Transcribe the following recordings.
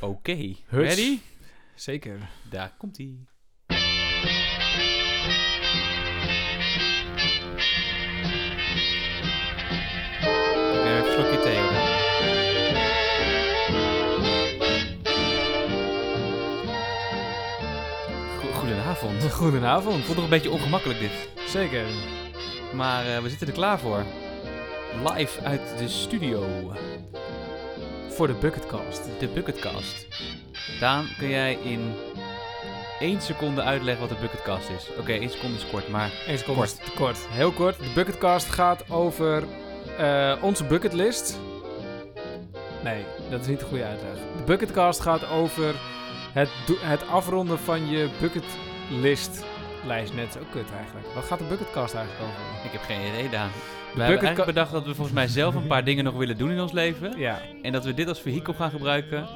Oké, ready? Zeker. Daar komt ie. Neem even een slokje thee, Goedenavond. Goedenavond. Voelt nog een beetje ongemakkelijk dit. Zeker. Maar eh, we zitten er klaar voor. Live uit de studio. Voor de Bucketcast. De Bucketcast. Daan, kun jij in één seconde uitleggen wat de Bucketcast is? Oké, één seconde is kort, maar Eén seconde. Kort. is te kort. Heel kort. De Bucketcast gaat over eh, onze bucketlist. Nee, dat is niet de goede uitleg. De Bucketcast gaat over het, do- het afronden van je bucketlist. Lijst net zo kut eigenlijk. Wat gaat de Bucketcast eigenlijk over? ik heb geen idee, Daan. We hebben eigenlijk bedacht dat we volgens mij zelf een paar dingen nog willen doen in ons leven. Ja, En dat we dit als vehikel gaan gebruiken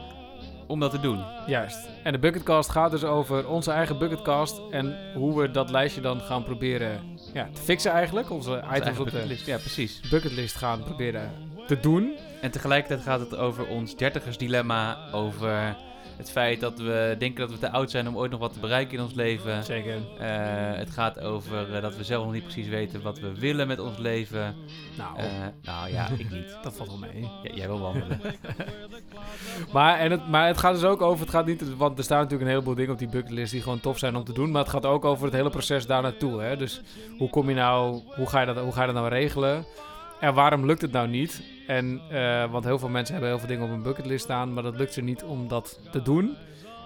om dat te doen. juist. En de Bucketcast gaat dus over onze eigen Bucketcast. En hoe we dat lijstje dan gaan proberen ja, te fixen eigenlijk. Onze Onze items op de. Ja, precies. bucketlist gaan proberen te doen. En tegelijkertijd gaat het over ons dertigersdilemma, over het feit dat we denken dat we te oud zijn om ooit nog wat te bereiken in ons leven. Zeker. Eh, het gaat over eh, dat we zelf nog niet precies weten wat we willen met ons leven. Nou, Eh, nou ja, ik niet. dat valt wel mee. Ja, jij wil wandelen. Maar, en het, maar het gaat dus ook over, het gaat niet, want er staan natuurlijk een heleboel dingen op die bucketlist die gewoon tof zijn om te doen. Maar het gaat ook over het hele proces daar naartoe. Hè? Dus hoe kom je nou, hoe ga je dat, hoe ga je dat nou regelen? En waarom lukt het nou niet? En, eh, want heel veel mensen hebben heel veel dingen op een bucketlist staan, maar dat lukt ze niet om dat te doen.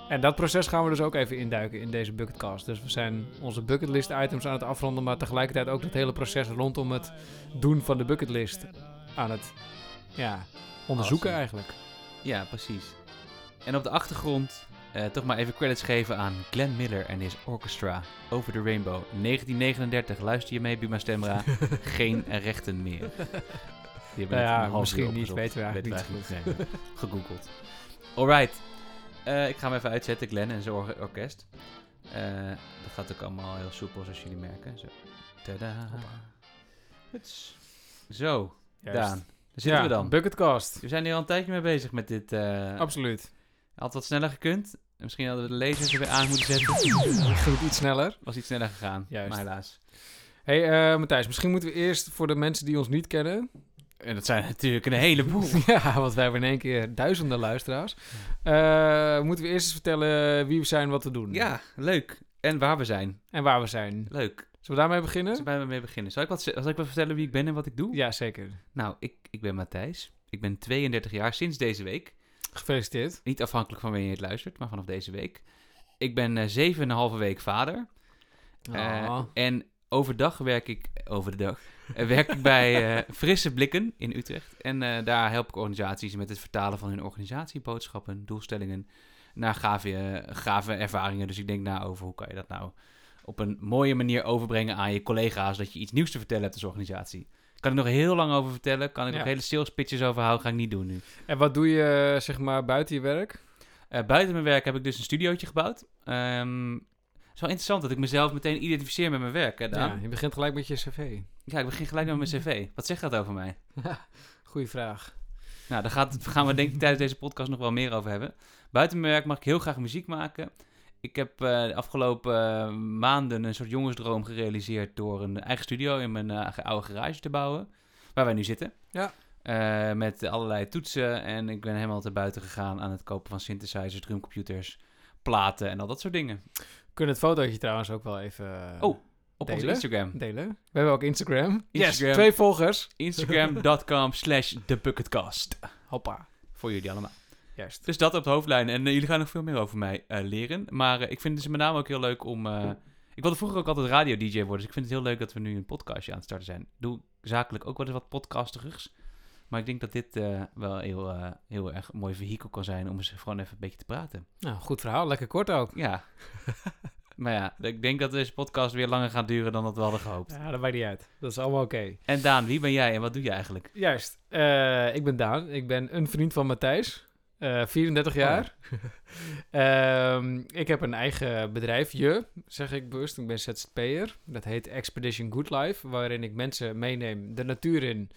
En dat proces gaan we dus ook even induiken in deze bucketcast. Dus we zijn onze bucketlist items aan het afronden, maar tegelijkertijd ook het hele proces rondom het doen van de bucketlist aan het ja, onderzoeken Awesome. eigenlijk. Ja, precies. En op de achtergrond eh, toch maar even credits geven aan Glenn Miller en his orchestra Over the Rainbow. 1939, luister je mee, Buma Stemra. Geen rechten meer. Die hebben Nou ja, misschien niet, weten we eigenlijk niet. Nee, gegoogeld. Alright. Eh, ik ga hem even uitzetten, Glenn en zijn or- orkest. Eh, dat gaat ook allemaal heel soepel, zoals jullie merken. Zo. Tada. Zo, Juist. Daan. Daar zitten we dan. Bucketcast. We zijn hier al een tijdje mee bezig met dit. Absoluut. had wat sneller gekund. En Misschien hadden we de lasers er weer aan moeten zetten. Goed, iets sneller. Was iets sneller gegaan. Juist. Maar helaas. hey, eh, Matthijs, misschien moeten we eerst voor de mensen die ons niet kennen... En dat zijn natuurlijk een heleboel. ja, want wij hebben in één keer duizenden luisteraars. Eh, moeten we eerst eens vertellen wie we zijn, wat we doen. ja, leuk. En waar we zijn. En waar we zijn. Leuk. Zullen we daarmee beginnen? Zullen we bij me mee beginnen? Zal ik, wat, zal ik wat vertellen wie ik ben en wat ik doe? Ja, zeker. Nou, ik, ik ben Matthijs. Ik ben 32 jaar sinds deze week. Gefeliciteerd. Niet afhankelijk van wanneer je het luistert, maar vanaf deze week. Ik ben eh, zeven en een halve week vader. Eh, Oh. en overdag werk ik, over de dag, eh, werk ik bij Frisse Blikken in Utrecht. En daar help ik organisaties met het vertalen van hun organisatieboodschappen, doelstellingen, naar gave, gave ervaringen. Dus ik denk na over hoe kan je dat nou op een mooie manier overbrengen aan je collega's, dat je iets nieuws te vertellen hebt als organisatie. Kan ik nog heel lang over vertellen, kan ik nog hele sales pitches over houden, ga ik niet doen nu. En wat doe je, eh, zeg maar, buiten je werk? Eh, buiten mijn werk heb ik dus een studiootje gebouwd. Ehm het is wel interessant dat ik mezelf meteen identificeer met mijn werk. Hè, Daan? Ja, je begint gelijk met je cv. Ja, ik begin gelijk met mijn cv. Wat zegt dat over mij? Goeie vraag. Nou, daar gaat, gaan we denk ik tijdens deze podcast nog wel meer over hebben. Buiten mijn werk mag ik heel graag muziek maken. Ik heb eh, de afgelopen eh, maanden een soort jongensdroom gerealiseerd door een eigen studio in mijn eh, oude garage te bouwen. Waar wij nu zitten. Ja. Met allerlei toetsen en ik ben helemaal te buiten gegaan aan het kopen van synthesizers, drumcomputers, platen en al dat soort dingen. Kunnen het fotootje trouwens ook wel even Oh, Op onze Delen? Instagram. delen. We hebben ook Instagram. Instagram. Yes, twee volgers. Instagram.com slash thebucketcast. Hoppa. Voor jullie allemaal. Juist. Dus dat op de hoofdlijn. En eh, jullie gaan nog veel meer over mij eh, leren. Maar eh, ik vind het dus met name ook heel leuk om... ik wilde vroeger ook altijd radio-dj worden. Dus ik vind het heel leuk dat we nu een podcastje aan het starten zijn. Doe zakelijk ook wel eens wat podcastigers. Maar ik denk dat dit wel heel, heel erg een mooi vehikel kan zijn om eens gewoon even een beetje te praten. Nou, goed verhaal. Lekker kort ook. Ja. maar ja, ik denk dat deze podcast weer langer gaat duren dan dat we hadden gehoopt. Ja, dat maakt niet uit. Dat is allemaal oké. En Daan, wie ben jij en wat doe je eigenlijk? Juist. Ik ben Daan. Ik ben een vriend van Matthijs. Eh 34 jaar. Ehm, ik heb een eigen bedrijf, je, zeg ik bewust. Ik ben ZZP'er. Dat heet Expedition Good Life. Waarin ik mensen meeneem de natuur in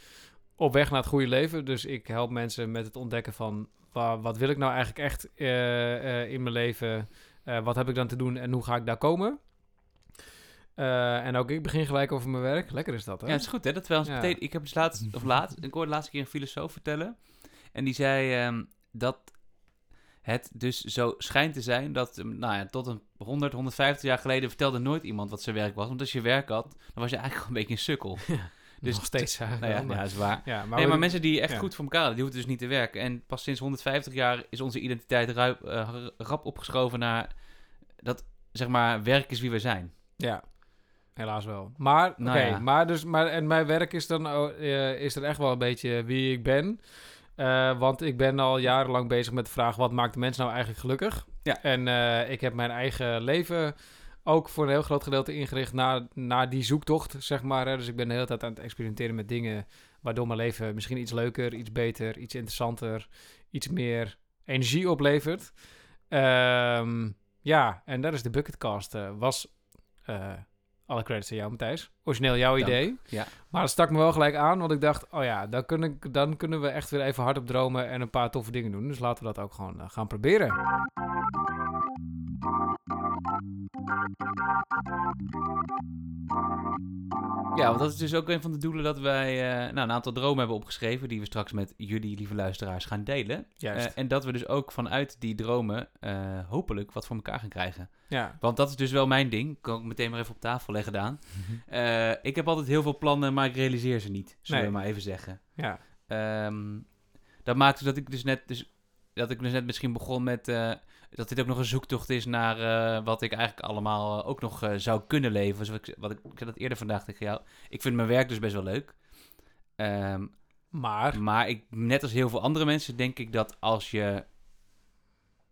op weg naar het goede leven. Dus ik help mensen met het ontdekken van wa- wat wil ik nou eigenlijk echt eh, eh, in mijn leven? Eh, wat heb ik dan te doen en hoe ga ik daar komen? Eh, en ook ik begin gelijk over mijn werk. Lekker is dat, hè? Ja, het is goed hè, dat Ja. meteen... Ik heb dus laatst, of laatst, ik hoorde de laatste keer een filosoof vertellen. En die zei ehm, dat het dus zo schijnt te zijn dat, ehm, nou ja, tot een 100, 150 jaar geleden vertelde nooit iemand wat zijn werk was. Want als je werk had, dan was je eigenlijk gewoon een beetje een sukkel. Dus Nog steeds. Nou ja, is waar. ja, maar, nee, we- maar mensen die echt ja. goed voor elkaar hadden, die hoeven dus niet te werken. En pas sinds 150 jaar is onze identiteit ruip, eh, rap opgeschoven naar dat, zeg maar, werk is wie we zijn. Ja, helaas wel. Maar, Nou oké, maar, dus, maar en mijn werk is dan eh, is er echt wel een beetje wie ik ben. Eh, want ik ben al jarenlang bezig met de vraag: wat maakt de mens nou eigenlijk gelukkig? Ja. En eh, ik heb mijn eigen leven ook voor een heel groot gedeelte ingericht naar, naar die zoektocht, zeg maar. Hè. Dus ik ben de hele tijd aan het experimenteren met dingen waardoor mijn leven misschien iets leuker, iets beter, iets interessanter, iets meer energie oplevert. Ehm, ja, en daar is de Bucketcast. eh, was alle credits aan jou, Matthijs. Origineel jouw Dank. idee. Ja. Maar dat stak me wel gelijk aan, want ik dacht, oh ja, dan, kun ik, dan kunnen we echt weer even hardop dromen en een paar toffe dingen doen. Dus laten we dat ook gewoon eh, gaan proberen. Ja, want dat is dus ook een van de doelen dat wij eh, nou, een aantal dromen hebben opgeschreven, die we straks met jullie, lieve luisteraars, gaan delen. Juist. Eh, en dat we dus ook vanuit die dromen eh, hopelijk wat voor elkaar gaan krijgen. ja. Want dat is dus wel mijn ding. Kan ik meteen maar even op tafel leggen, Daan. Eh, ik heb altijd heel veel plannen, maar ik realiseer ze niet. Zullen Nee. we maar even zeggen. ja. Ehm, dat maakt dus dat ik dus net, dus, dat ik dus net misschien begon met dat dit ook nog een zoektocht is naar eh, wat ik eigenlijk allemaal eh, ook nog eh, zou kunnen leven. Zoals ik, wat ik, ik zei dat eerder vandaag tegen jou. Ik vind mijn werk dus best wel leuk. Ehm, Maar, maar ik, net als heel veel andere mensen denk ik dat als je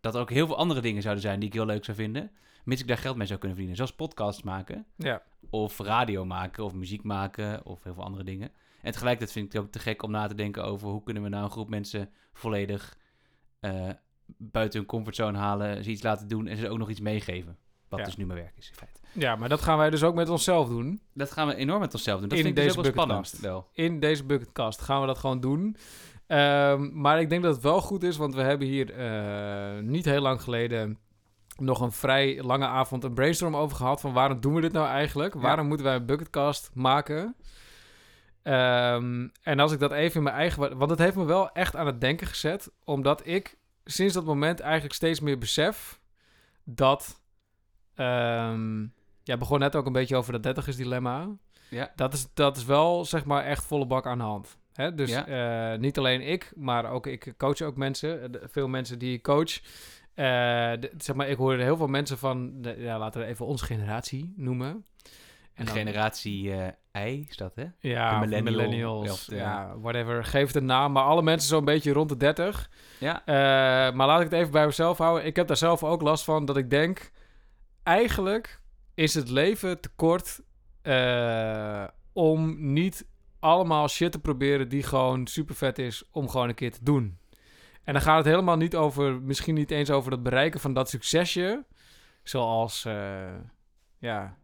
dat er ook heel veel andere dingen zouden zijn die ik heel leuk zou vinden, mits ik daar geld mee zou kunnen verdienen, zoals podcasts maken ja. of radio maken, of muziek maken, of heel veel andere dingen. En tegelijkertijd vind ik het ook te gek om na te denken over hoe kunnen we nou een groep mensen volledig buiten hun comfortzone halen, ze iets laten doen en ze ook nog iets meegeven. Wat Ja. dus nu mijn werk is, in feite. ja, maar dat gaan wij dus ook met onszelf doen. Dat gaan we enorm met onszelf doen. Dat In vind ik dus deze ook wel spannend. bucketkast. Wel. In deze bucketcast gaan we dat gewoon doen. Ehm, maar ik denk dat het wel goed is, want we hebben hier eh, niet heel lang geleden nog een vrij lange avond een brainstorm over gehad. Van waarom doen we dit nou eigenlijk? Ja. Waarom moeten wij een bucketcast maken? Ehm, en als ik dat even in mijn eigen... wa- Want het heeft me wel echt aan het denken gezet. Omdat ik sinds dat moment eigenlijk steeds meer besef dat... ehm ja, begon net ook een beetje over dat dertigers dilemma. Ja. Dat is, dat is wel, zeg maar, echt volle bak aan de hand. Hè? Dus Ja. eh, niet alleen ik, maar ook ik coach ook mensen. Eh, veel mensen die ik coach. Eh, de- zeg maar, ik hoor heel veel mensen van, de, ja, laten we even onze generatie noemen. En dan- generatie eh I is dat, hè? Ja, de of millennial, millennials, of ja, whatever. Geef het een naam, maar alle mensen zo'n beetje rond de 30. Ja. Eh, maar laat ik het even bij mezelf houden. Ik heb daar zelf ook last van dat ik denk... Eigenlijk is het leven te kort eh, om niet allemaal shit te proberen die gewoon super vet is om gewoon een keer te doen. En dan gaat het helemaal niet over, misschien niet eens over het bereiken van dat succesje. Zoals, ja,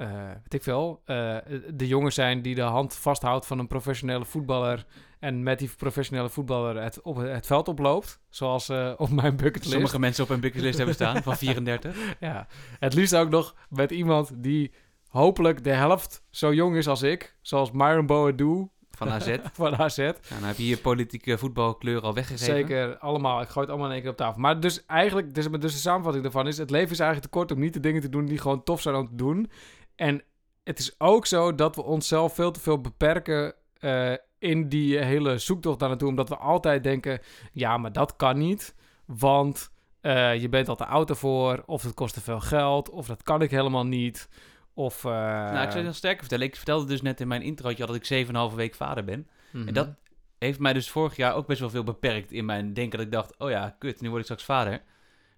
eh weet ik veel, eh, de jongen zijn die de hand vasthoudt van een professionele voetballer. En met die professionele voetballer het, op het veld oploopt. Zoals eh, op mijn bucketlist. Sommige mensen op een bucketlist hebben staan van 34. Ja, het liefst ook nog met iemand die hopelijk de helft zo jong is als ik. Zoals Myron Boadu Van AZ. van AZ. Nou, dan heb je je politieke voetbalkleur al weggegeven. Zeker, allemaal. Ik gooi het allemaal in één keer op tafel. Maar dus eigenlijk, dus, dus de samenvatting daarvan is... het leven is eigenlijk te kort om niet de dingen te doen die gewoon tof zijn om te doen. En het is ook zo dat we onszelf veel te veel beperken... eh, in die hele zoektocht daar naartoe. Omdat we altijd denken, ja, maar dat kan niet. Want eh, je bent al te oud ervoor. Of het kost te veel geld. Of dat kan ik helemaal niet. Of... eh, Nou, ik zou je nog sterker vertellen. Ik vertelde dus net in mijn introotje al dat ik 7,5 week vader ben. mhm. En dat heeft mij dus vorig jaar ook best wel veel beperkt in mijn denken. Dat ik dacht, oh ja, kut, nu word ik straks vader.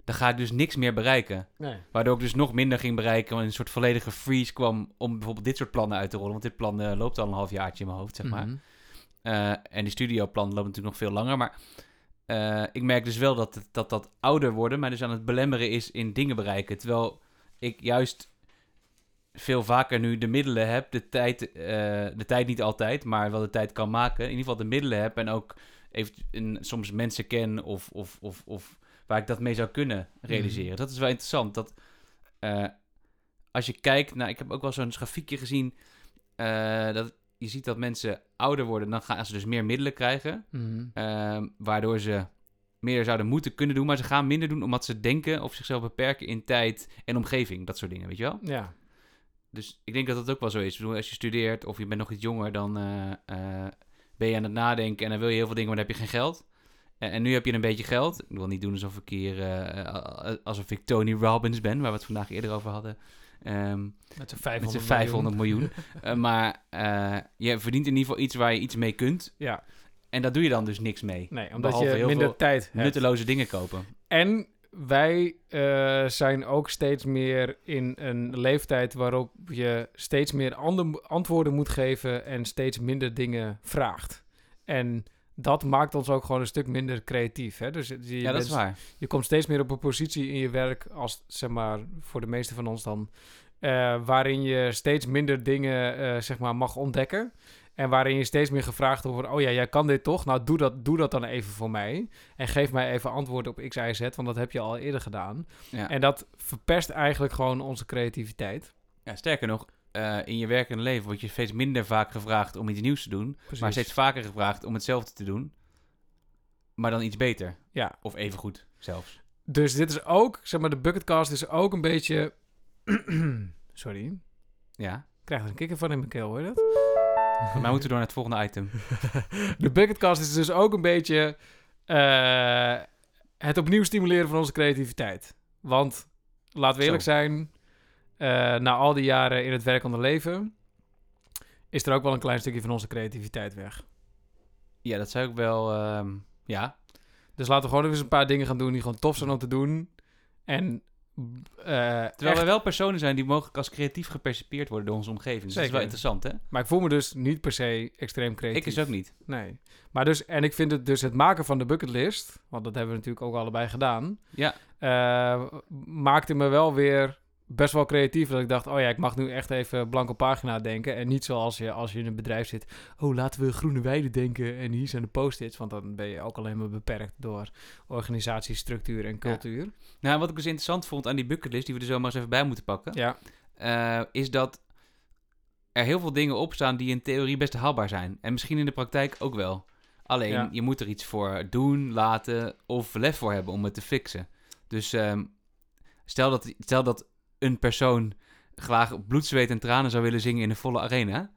Dan ga ik dus niks meer bereiken. Nee. Waardoor ik dus nog minder ging bereiken. En een soort volledige freeze kwam om bijvoorbeeld dit soort plannen uit te rollen. Want dit plan eh, loopt al een half jaartje in mijn hoofd, zeg maar. Mhm. Eh, en die studioplan loopt natuurlijk nog veel langer. Maar eh, ik merk dus wel dat, dat dat ouder worden mij dus aan het belemmeren is in dingen bereiken. Terwijl ik juist veel vaker nu de middelen heb, de tijd, de tijd niet altijd, maar wel de tijd kan maken. In ieder geval de middelen heb en ook even soms mensen ken of, of, of, of waar ik dat mee zou kunnen realiseren. Mhm. Dat is wel interessant. Dat eh, als je kijkt naar, ik heb ook wel zo'n grafiekje gezien, eh, dat je ziet dat mensen ouder worden, dan gaan ze dus meer middelen krijgen, Mhm. ehm, waardoor ze meer zouden moeten kunnen doen, maar ze gaan minder doen omdat ze denken of zichzelf beperken in tijd en omgeving, dat soort dingen, weet je wel? Ja. Dus ik denk dat dat ook wel zo is. Ik bedoel, als je studeert of je bent nog iets jonger, dan eh, ben je aan het nadenken en dan wil je heel veel dingen, maar dan heb je geen geld. En, nu heb je een beetje geld. Ik wil niet doen alsof ik hier, eh, alsof ik Tony Robbins ben, waar we het vandaag eerder over hadden. Ehm, Met met 500 z'n 500 miljoen. Eh, maar je verdient in ieder geval iets waar je iets mee kunt. Ja, En daar doe je dan dus niks mee. nee, omdat je heel minder veel tijd hebt. Nutteloze dingen kopen. En wij zijn ook steeds meer in een leeftijd waarop je steeds meer antwoorden moet geven en steeds minder dingen vraagt. En dat maakt ons ook gewoon een stuk minder creatief. Hè? Dus je, Ja, dat bent- is waar. je komt steeds meer op een positie in je werk als, zeg maar, voor de meeste van ons dan, eh, waarin je steeds minder dingen, eh, zeg maar, mag ontdekken. En waarin je steeds meer gevraagd wordt, oh ja, jij kan dit toch? Nou, doe dat, doe dat dan even voor mij. En geef mij even antwoord op X, Y, Z, want dat heb je al eerder gedaan. Ja. En dat verpest eigenlijk gewoon onze creativiteit. Ja, sterker nog, eh, in je werkende leven word je steeds minder vaak gevraagd om iets nieuws te doen. Precies. Maar steeds vaker gevraagd om hetzelfde te doen. Maar dan iets beter. Ja. Of even goed zelfs. Dus dit is ook, zeg maar, de bucketcast is ook een beetje... Sorry, Ja. ik krijg er een kikker van in mijn keel, hoor dat? Maar moeten we door naar het volgende item. De bucketcast is dus ook een beetje eh, het opnieuw stimuleren van onze creativiteit. Want, laten we eerlijk Zo. zijn, na al die jaren in het werkende leven, is er ook wel een klein stukje van onze creativiteit weg. Ja, dat zou ik wel... ehm, ja. Dus laten we gewoon even eens een paar dingen gaan doen die gewoon tof zijn om te doen. En eh, Terwijl wij wel personen zijn die mogelijk als creatief gepercipieerd worden door onze omgeving. Dus dat is wel interessant, hè? Maar ik voel me dus niet per se extreem creatief. Ik is ook niet. Nee. Maar dus, en ik vind het dus het maken van de bucketlist, want dat hebben we natuurlijk ook allebei gedaan, Ja. eh, maakte me wel weer best wel creatief. Dat ik dacht, oh ja, ik mag nu echt even blanco pagina denken. En niet zoals je als je in een bedrijf zit, oh laten we groene weide denken en hier zijn de post-its. Want dan ben je ook alleen maar beperkt door organisatiestructuur en cultuur. Nou, wat ik dus interessant vond aan die bucketlist, die we er zomaar eens even bij moeten pakken, Ja, eh, is dat er heel veel dingen op staan die in theorie best haalbaar zijn. En misschien in de praktijk ook wel. Alleen, Ja. je moet er iets voor doen, laten of lef voor hebben om het te fixen. Dus ehm, stel, dat, stel dat een persoon graag bloed, zweet en tranen zou willen zingen in een volle arena.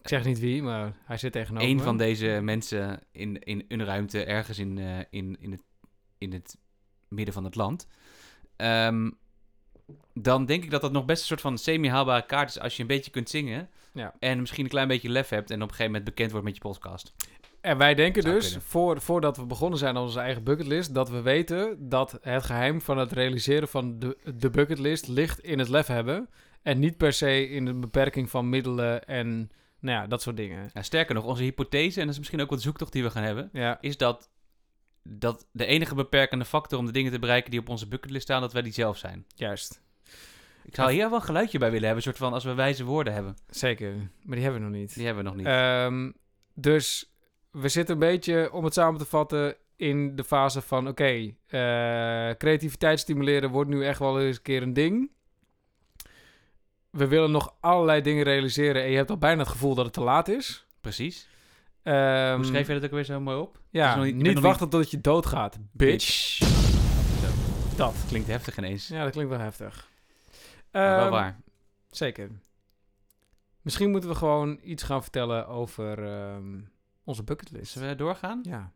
ik zeg niet wie, maar hij zit tegenover Eén me. van deze mensen in, in een ruimte ergens in, eh, in, in, het, in het midden van het land. Ehm, dan denk ik dat dat nog best een soort van semi-haalbare kaart is als je een beetje kunt zingen. Ja. En misschien een klein beetje lef hebt en op een gegeven moment bekend wordt met je podcast. En wij denken Zou dus, kunnen. voor, voordat we begonnen zijn aan onze eigen bucketlist, dat we weten dat het geheim van het realiseren van de, de bucketlist ligt in het lef hebben. En niet per se in de beperking van middelen en nou ja, dat soort dingen. Ja, sterker nog, onze hypothese, en dat is misschien ook wat zoektocht die we gaan hebben, Ja, is dat, dat de enige beperkende factor om de dingen te bereiken die op onze bucketlist staan, dat wij die zelf zijn. juist. Ik zou hier wel een geluidje bij willen hebben, een soort van als we wijze woorden hebben. Zeker. Maar die hebben we nog niet. Die hebben we nog niet. Ehm, dus we zitten een beetje, om het samen te vatten, in de fase van... Oké, eh, creativiteit stimuleren wordt nu echt wel eens een keer een ding. We willen nog allerlei dingen realiseren en je hebt al bijna het gevoel dat het te laat is. Precies. Hoe schreef je dat ook weer zo mooi op? Ja, niet- wachten tot je doodgaat, bitch. Dat. Klinkt heftig ineens. Ja, dat klinkt wel heftig. Maar wel Ehm, waar. Zeker. Misschien moeten we gewoon iets gaan vertellen over ehm, onze bucketlist. Zullen we doorgaan? Ja.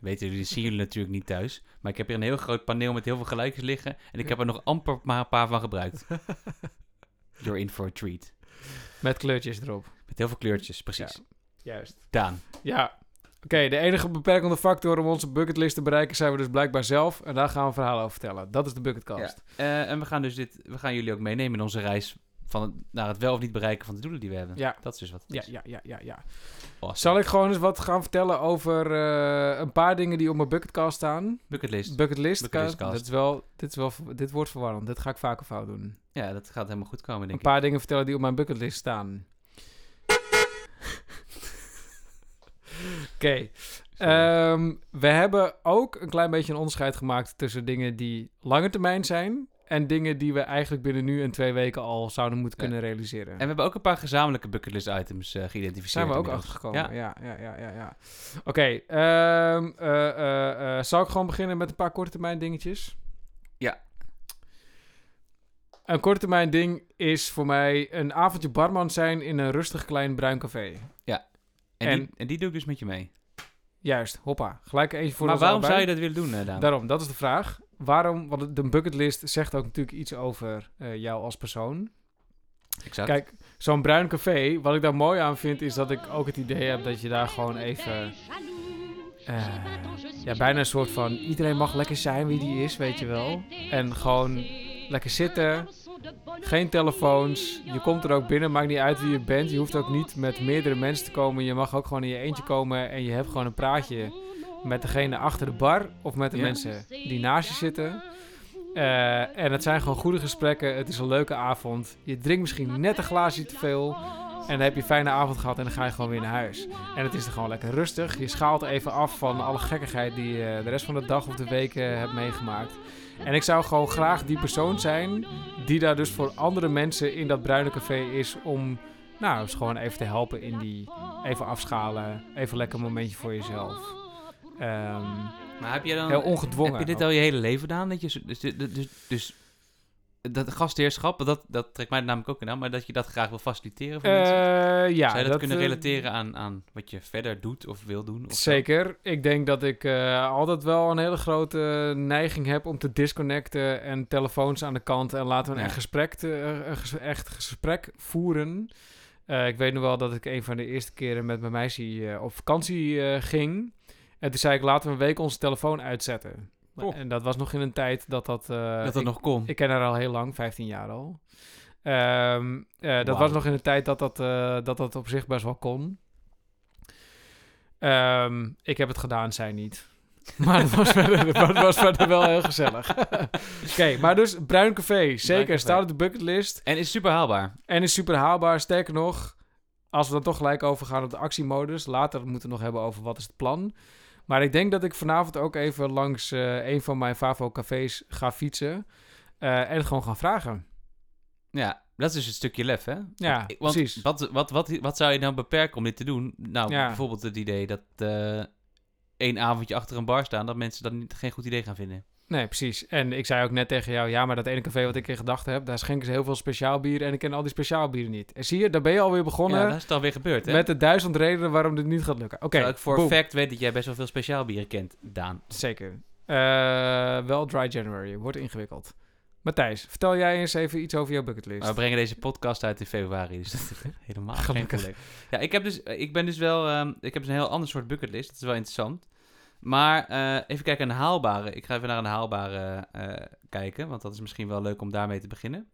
Weten jullie, zien jullie natuurlijk niet thuis. Maar ik heb hier een heel groot paneel met heel veel geluidjes liggen. En ik heb er nog amper maar een paar van gebruikt. You're in for a treat. Met kleurtjes erop. Met heel veel kleurtjes, precies. Juist. Daan. Ja. Oké, de enige beperkende factor om onze bucketlist te bereiken zijn we dus blijkbaar zelf. En daar gaan we een verhaal over vertellen. Dat is de bucketcast. Eh, en we gaan dus dit, we gaan jullie ook meenemen in onze reis van het, naar het wel of niet bereiken van de doelen die we hebben. Ja. Dat is dus wat het Ja, is. ja, ja, ja, ja. Awesome. Zal ik gewoon eens wat gaan vertellen over eh, een paar dingen die op mijn bucketcast staan? Bucketlist. Bucketlist. Bucketlistcast. Dit is wel, dit is wel, dit wordt verwarrend. Dit ga ik vaker fout doen. Ja, dat gaat helemaal goed komen, denk Een paar dingen vertellen die op mijn bucketlist staan. Oké. Ehm, we hebben ook een klein beetje een onderscheid gemaakt tussen dingen die lange termijn zijn en dingen die we eigenlijk binnen nu en twee weken al zouden moeten Ja. kunnen realiseren. En we hebben ook een paar gezamenlijke bucketlist items eh, geïdentificeerd. zijn we ook inmiddels. achtergekomen. Ja. Ja, ja, ja, ja. ja. Oké, ehm, eh, eh, zal ik gewoon beginnen met een paar korte termijn dingetjes? Ja. Een korte termijn ding is voor mij een avondje barman zijn in een rustig klein bruin café. En, En- die, en die doe ik dus met je mee. Juist, hoppa. Gelijk even voor maar waarom zou je dat willen doen, Daan? Daarom, dat is de vraag. Waarom? Want de bucketlist zegt ook natuurlijk iets over eh, jou als persoon. Exact. Kijk, zo'n bruin café, wat ik daar mooi aan vind, is dat ik ook het idee heb dat je daar gewoon even. eh, ja, bijna een soort van. Iedereen mag lekker zijn wie die is, weet je wel. En gewoon lekker zitten. Geen telefoons. Je komt er ook binnen, maakt niet uit wie je bent. Je hoeft ook niet met meerdere mensen te komen. Je mag ook gewoon in je eentje komen en je hebt gewoon een praatje met degene achter de bar of met de Ja. mensen die naast je zitten. Eh, en het zijn gewoon goede gesprekken. Het is een leuke avond. Je drinkt misschien net een glaasje te veel. En dan heb je een fijne avond gehad en dan ga je gewoon weer naar huis. En het is er gewoon lekker rustig. Je schaalt even af van alle gekkigheid die je de rest van de dag of de week eh, hebt meegemaakt. En ik zou gewoon graag die persoon zijn die daar dus voor andere mensen in dat bruine café is om nou, eens gewoon even te helpen in die even afschalen, even lekker een momentje voor jezelf. Ehm, Maar heb je dan... heel ongedwongen. Heb je dit al je hele leven gedaan? Dat je, dus, dus, dus, dus dat gastheerschap, dat, dat trekt mij namelijk ook in aan, maar dat je dat graag wil faciliteren voor mensen? Eh, ja, Zou je dat, kunnen eh, relateren aan, aan wat je verder doet of wil doen? Of zo? Zeker. Ik denk dat ik eh, altijd wel een hele grote neiging heb om te disconnecten en telefoons aan de kant en laten we een Ja. echt, gesprek te- een echt gesprek voeren. Ik weet nog wel dat ik een van de eerste keren met mijn meisje op vakantie ging. En toen zei ik, laten we een week onze telefoon uitzetten. Oh. En dat was nog in een tijd dat dat... eh, dat dat ik- nog kon. ik ken haar al heel lang, 15 jaar al. Ehm, eh, dat was nog in de tijd dat dat, eh, dat dat op zich best wel kon. Ehm, ik heb het gedaan, zij niet. Maar het was verder, het was verder wel heel gezellig. Oké, maar dus Bruin Café, zeker, staat op de bucketlist. En is super haalbaar. En is super haalbaar. Sterker nog, als we dan toch gelijk overgaan op de actiemodus. Later moeten we nog hebben over wat is het plan. Maar ik denk dat ik vanavond ook even langs eh, een van mijn Favo cafés ga fietsen. eh, en gewoon gaan vragen. Ja, dat is dus een stukje lef, hè? Ja, Want- want precies. Wat, wat, wat, wat zou je dan beperken om dit te doen? Nou, Ja. bijvoorbeeld het idee dat eh één avondje achter een bar staan, dat mensen dat niet, geen goed idee gaan vinden. Nee, precies. En ik zei ook net tegen jou, ja, maar dat ene café wat ik in gedachten heb, daar schenken ze heel veel speciaal bier en ik ken al die speciaal bieren niet. En zie je, daar ben je alweer begonnen Ja, dat is het alweer gebeurd, hè? met de duizend redenen waarom dit niet gaat lukken. Oké, Terwijl ik voor boom. fact weet dat jij best wel veel speciaal bieren kent, Daan. Zeker. Eh, wel Dry January, wordt ingewikkeld. Matthijs, vertel jij eens even iets over jouw bucketlist. Maar we brengen deze podcast uit in februari, dus dat is helemaal geen Gelukkig. probleem. Ja, ik heb dus, ik ben dus wel, ehm, ik heb dus een heel ander soort bucketlist. Dat is wel interessant. Maar eh, even kijken naar een haalbare. Ik ga even naar een haalbare eh, kijken, want dat is misschien wel leuk om daarmee te beginnen.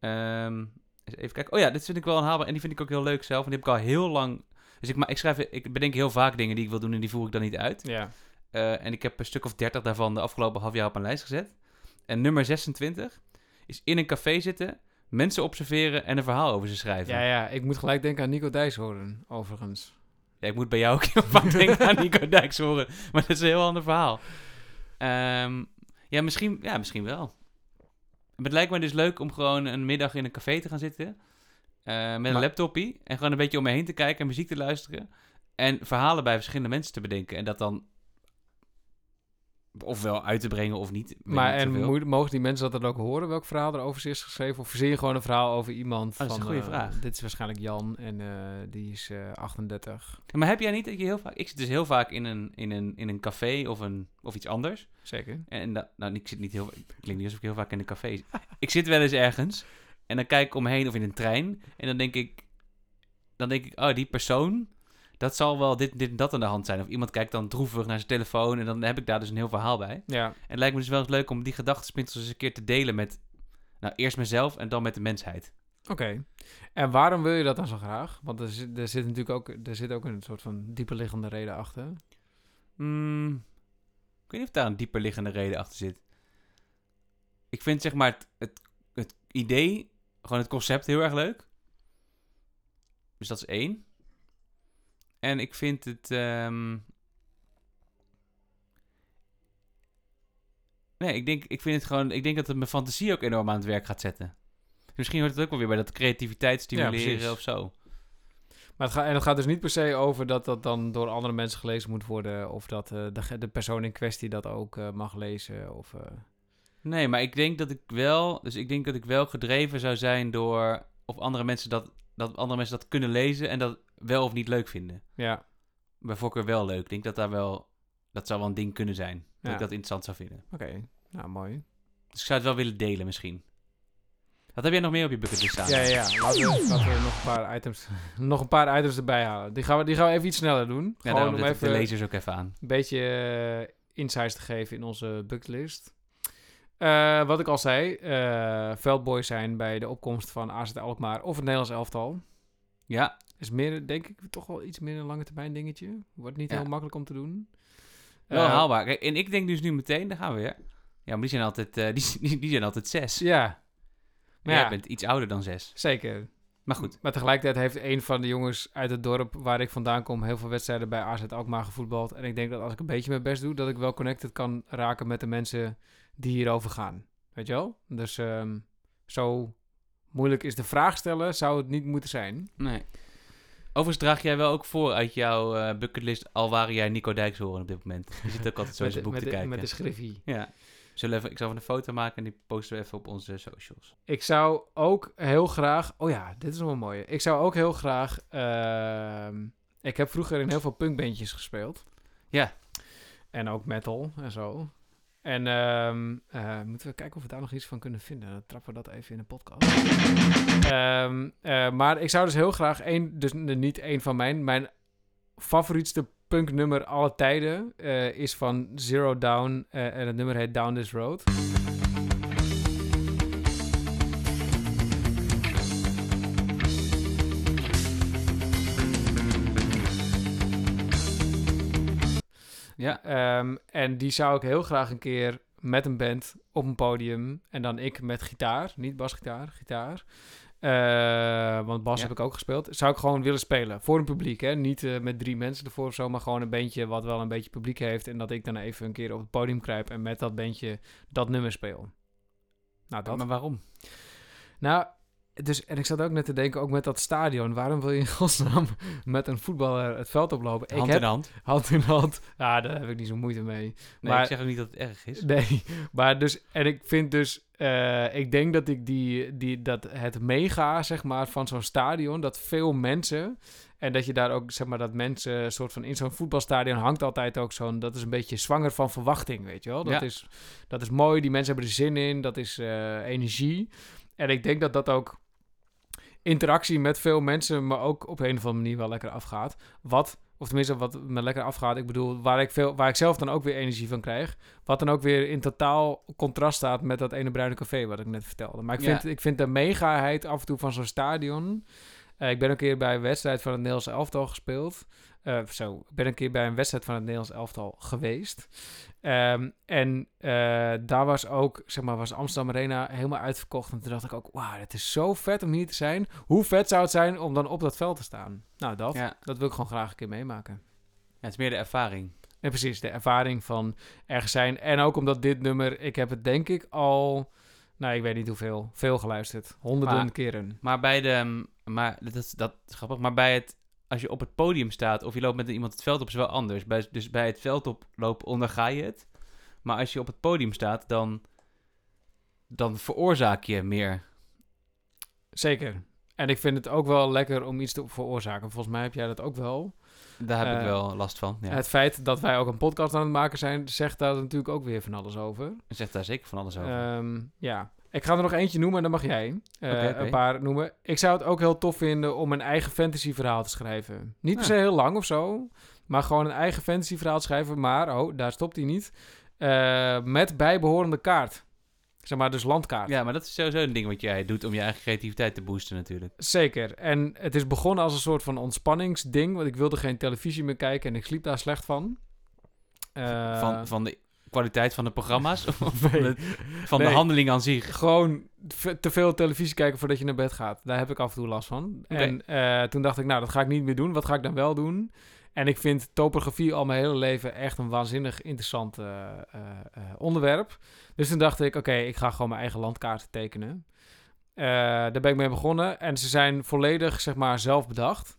Ehm, eens even kijken. Oh ja, dit vind ik wel een haalbaar en die vind ik ook heel leuk zelf. En die heb ik al heel lang. Dus ik, ma- ik schrijf, ik bedenk heel vaak dingen die ik wil doen en die voer ik dan niet uit. Ja. Eh, en ik heb een stuk of 30 daarvan de afgelopen half jaar op mijn lijst gezet. En nummer 26 is in een café zitten, mensen observeren en een verhaal over ze schrijven. ja, ja, ik moet gelijk denken aan Nico Dijshoorn, overigens. Ja, ik moet bij jou ook heel vaak denken aan Nico Dijks horen. Maar dat is een heel ander verhaal. Ehm, ja, misschien, ja, misschien wel. Maar het lijkt me dus leuk om gewoon een middag in een café te gaan zitten. eh, met een laptopie. En gewoon een beetje om me heen te kijken en muziek te luisteren. En verhalen bij verschillende mensen te bedenken. En dat dan ofwel uit te brengen of niet. Maar en moet- mogen die mensen dat dan ook horen, welk verhaal er over ze is geschreven? Of verzin je gewoon een verhaal over iemand Oh, dat is van... een goede eh, vraag. Dit is waarschijnlijk Jan en eh, die is eh 38. Ja, Maar heb jij niet dat je heel vaak... Ik zit dus heel vaak in een, in een, in een café of, een, of iets anders. Zeker. En dat, nou, ik zit niet heel... Ik klink niet alsof ik heel vaak in een café zit. ik zit wel eens ergens. En dan kijk ik omheen of in een trein. En dan denk ik... Dan denk ik, oh, die persoon... Dat zal wel dit, dit en dat aan de hand zijn. Of iemand kijkt dan droevig naar zijn telefoon. En dan heb ik daar dus een heel verhaal bij. Ja, En het lijkt me dus wel eens leuk om die gedachtenspinsels eens een keer te delen met... Nou, eerst mezelf en dan met de mensheid. oké. En waarom wil je dat dan zo graag? Want er zit, er zit natuurlijk ook, er zit ook een soort van dieperliggende reden achter. Hmm, ik weet niet of daar een dieper liggende reden achter zit. Ik vind zeg maar het, het, het idee, gewoon het concept heel erg leuk. Dus dat is één. En ik vind het... ehm, Nee, ik denk, ik vind het gewoon... Ik denk dat het mijn fantasie ook enorm aan het werk gaat zetten. Misschien hoort het ook wel weer bij dat creativiteit stimuleren precies. of zo. Maar het gaat, en het gaat dus niet per se over dat dat dan door andere mensen gelezen moet worden. Of dat eh, de, de persoon in kwestie dat ook eh, mag lezen. Of, eh, Nee, maar ik denk dat ik wel... Dus ik denk dat ik wel gedreven zou zijn door... Of andere mensen dat... Dat andere mensen dat kunnen lezen en dat wel of niet leuk vinden. ja, Bij voorkeur wel leuk. Ik denk dat daar wel... Dat zou wel een ding kunnen zijn. Dat Ja. ik dat interessant zou vinden. oké. Nou, mooi. Dus ik zou het wel willen delen misschien. Wat heb jij nog meer op je bucketlist staan? Ja, ja, ja. Laten we, laten we nog, een paar items, nog een paar items erbij halen. Die gaan we, die gaan we even iets sneller doen. Ja, Gewoon om even de lezers ook even aan. een beetje eh, insights te geven in onze bucketlist. Eh, wat ik al zei, eh veldboys zijn bij de opkomst van AZ Alkmaar of het Nederlands elftal. Ja, Is meer, denk ik, toch wel iets meer een lange termijn dingetje. Wordt niet Ja. heel makkelijk om te doen. wel Eh, haalbaar. Kijk, en ik denk dus nu meteen, daar gaan we weer. Ja, maar die zijn altijd, eh, die, die, die zijn altijd zes. Ja, Maar maar jij ja, bent iets ouder dan zes. zeker. Maar goed. Maar tegelijkertijd heeft een van de jongens uit het dorp waar ik vandaan kom heel veel wedstrijden bij AZ Alkmaar gevoetbald. En ik denk dat als ik een beetje mijn best doe, dat ik wel connected kan raken met de mensen die hierover gaan. Weet je wel? Dus ehm, zo moeilijk is de vraag stellen, zou het niet moeten zijn. Nee. Overigens draag jij wel ook voor uit jouw eh, bucketlist, al waren jij Nico Dijkshoorn op dit moment. Je zit ook altijd zo in zijn boek te de, kijken. met de schriffie. Ja. Zullen even, ik zal even een foto maken en die posten we even op onze socials. Ik zou ook heel graag. Oh ja, dit is nog wel mooi. Ik zou ook heel graag. ehm, ik heb vroeger in heel veel punkbandjes gespeeld. Ja. En ook metal en zo. En ehm, eh, moeten we kijken of we daar nog iets van kunnen vinden. Dan trappen we dat even in de podcast. Ehm, eh, maar ik zou dus heel graag één, dus niet één van mijn, mijn favorietste punknummer alle tijden eh, is van Zero Down en het nummer heet Down This Road. Ja. Ehm, en die zou ik heel graag een keer met een band op een podium. En dan ik met gitaar, niet basgitaar, gitaar. Eh, want bas Ja. heb ik ook gespeeld. Zou ik gewoon willen spelen. Voor een publiek, hè. Niet eh, met drie mensen ervoor of zo, maar gewoon een bandje wat wel een beetje publiek heeft. En dat ik dan even een keer op het podium kruip en met dat bandje dat nummer speel. Nou, dat. Maar waarom? Nou, dus, en ik zat ook net te denken, ook met dat stadion. Waarom wil je in godsnaam met een voetballer het veld oplopen? Hand ik heb in hand. hand in hand. Ja, daar heb ik niet zo moeite mee. Nee, maar- ik zeg ook niet dat het erg is. Nee, maar dus, en ik vind dus, eh, ik denk dat ik die, die, dat het mega, zeg maar, van zo'n stadion, dat veel mensen, en dat je daar ook, zeg maar, dat mensen, soort van, in zo'n voetbalstadion hangt altijd ook zo'n, dat is een beetje zwanger van verwachting, weet je wel. Dat, Ja. is, dat is mooi, die mensen hebben er zin in, dat is eh, energie. En ik denk dat dat ook interactie met veel mensen, maar ook op een of andere manier wel lekker afgaat. Wat, of tenminste wat me lekker afgaat, ik bedoel, waar ik, veel, waar ik zelf dan ook weer energie van krijg. Wat dan ook weer in totaal contrast staat met dat ene bruine café wat ik net vertelde. Maar ik Ja. vind, ik vind de megaheid af en toe van zo'n stadion. Eh, ik ben een keer bij een wedstrijd van het Nederlands elftal gespeeld. Eh, zo, ik ben een keer bij een wedstrijd van het Nederlands elftal geweest. Ehm, en eh, daar was ook, zeg maar, was Amsterdam Arena helemaal uitverkocht. En toen dacht ik ook, wauw, het is zo vet om hier te zijn. Hoe vet zou het zijn om dan op dat veld te staan? Nou, dat, Ja. dat wil ik gewoon graag een keer meemaken. Ja, het is meer de ervaring. En precies, de ervaring van ergens zijn. En ook omdat dit nummer, ik heb het denk ik al, nou ik weet niet hoeveel, veel geluisterd. Honderden Maar- keren. Maar bij de... Maar dat is, dat is grappig. Maar bij het... Als je op het podium staat of je loopt met iemand het veld op, is wel anders. Bij, dus bij het veld oplopen onderga je het. Maar als je op het podium staat, dan... Dan veroorzaak je meer. Zeker. En ik vind het ook wel lekker om iets te veroorzaken. Volgens mij heb jij dat ook wel. Daar heb ik Eh, wel last van. Ja. Het feit dat wij ook een podcast aan het maken zijn, zegt daar natuurlijk ook weer van alles over. Zegt daar zeker van alles over. Ehm, ja. Ik ga er nog eentje noemen en dan mag jij eh, een paar noemen. Ik zou het ook heel tof vinden om een eigen fantasy verhaal te schrijven. Niet per Ah. se heel lang of zo, maar gewoon een eigen fantasy verhaal te schrijven. Maar, oh, daar stopt hij niet. Eh, met bijbehorende kaart. Zeg maar, dus landkaart. ja, maar dat is sowieso een ding wat jij doet om je eigen creativiteit te boosten natuurlijk. Zeker. En het is begonnen als een soort van ontspanningsding. Want ik wilde geen televisie meer kijken en ik sliep daar slecht van. Eh, van, van de kwaliteit van de programma's? Of van, Nee. het- van de handeling aan zich? Gewoon te veel televisie kijken voordat je naar bed gaat. Daar heb ik af en toe last van. En eh, toen dacht ik, nou, dat ga ik niet meer doen. Wat ga ik dan wel doen? En ik vind topografie al mijn hele leven echt een waanzinnig interessant eh, eh, onderwerp. Dus toen dacht ik, oké, ik ga gewoon mijn eigen landkaarten tekenen. Daar ben ik mee begonnen. En ze zijn volledig, zeg maar, zelf bedacht.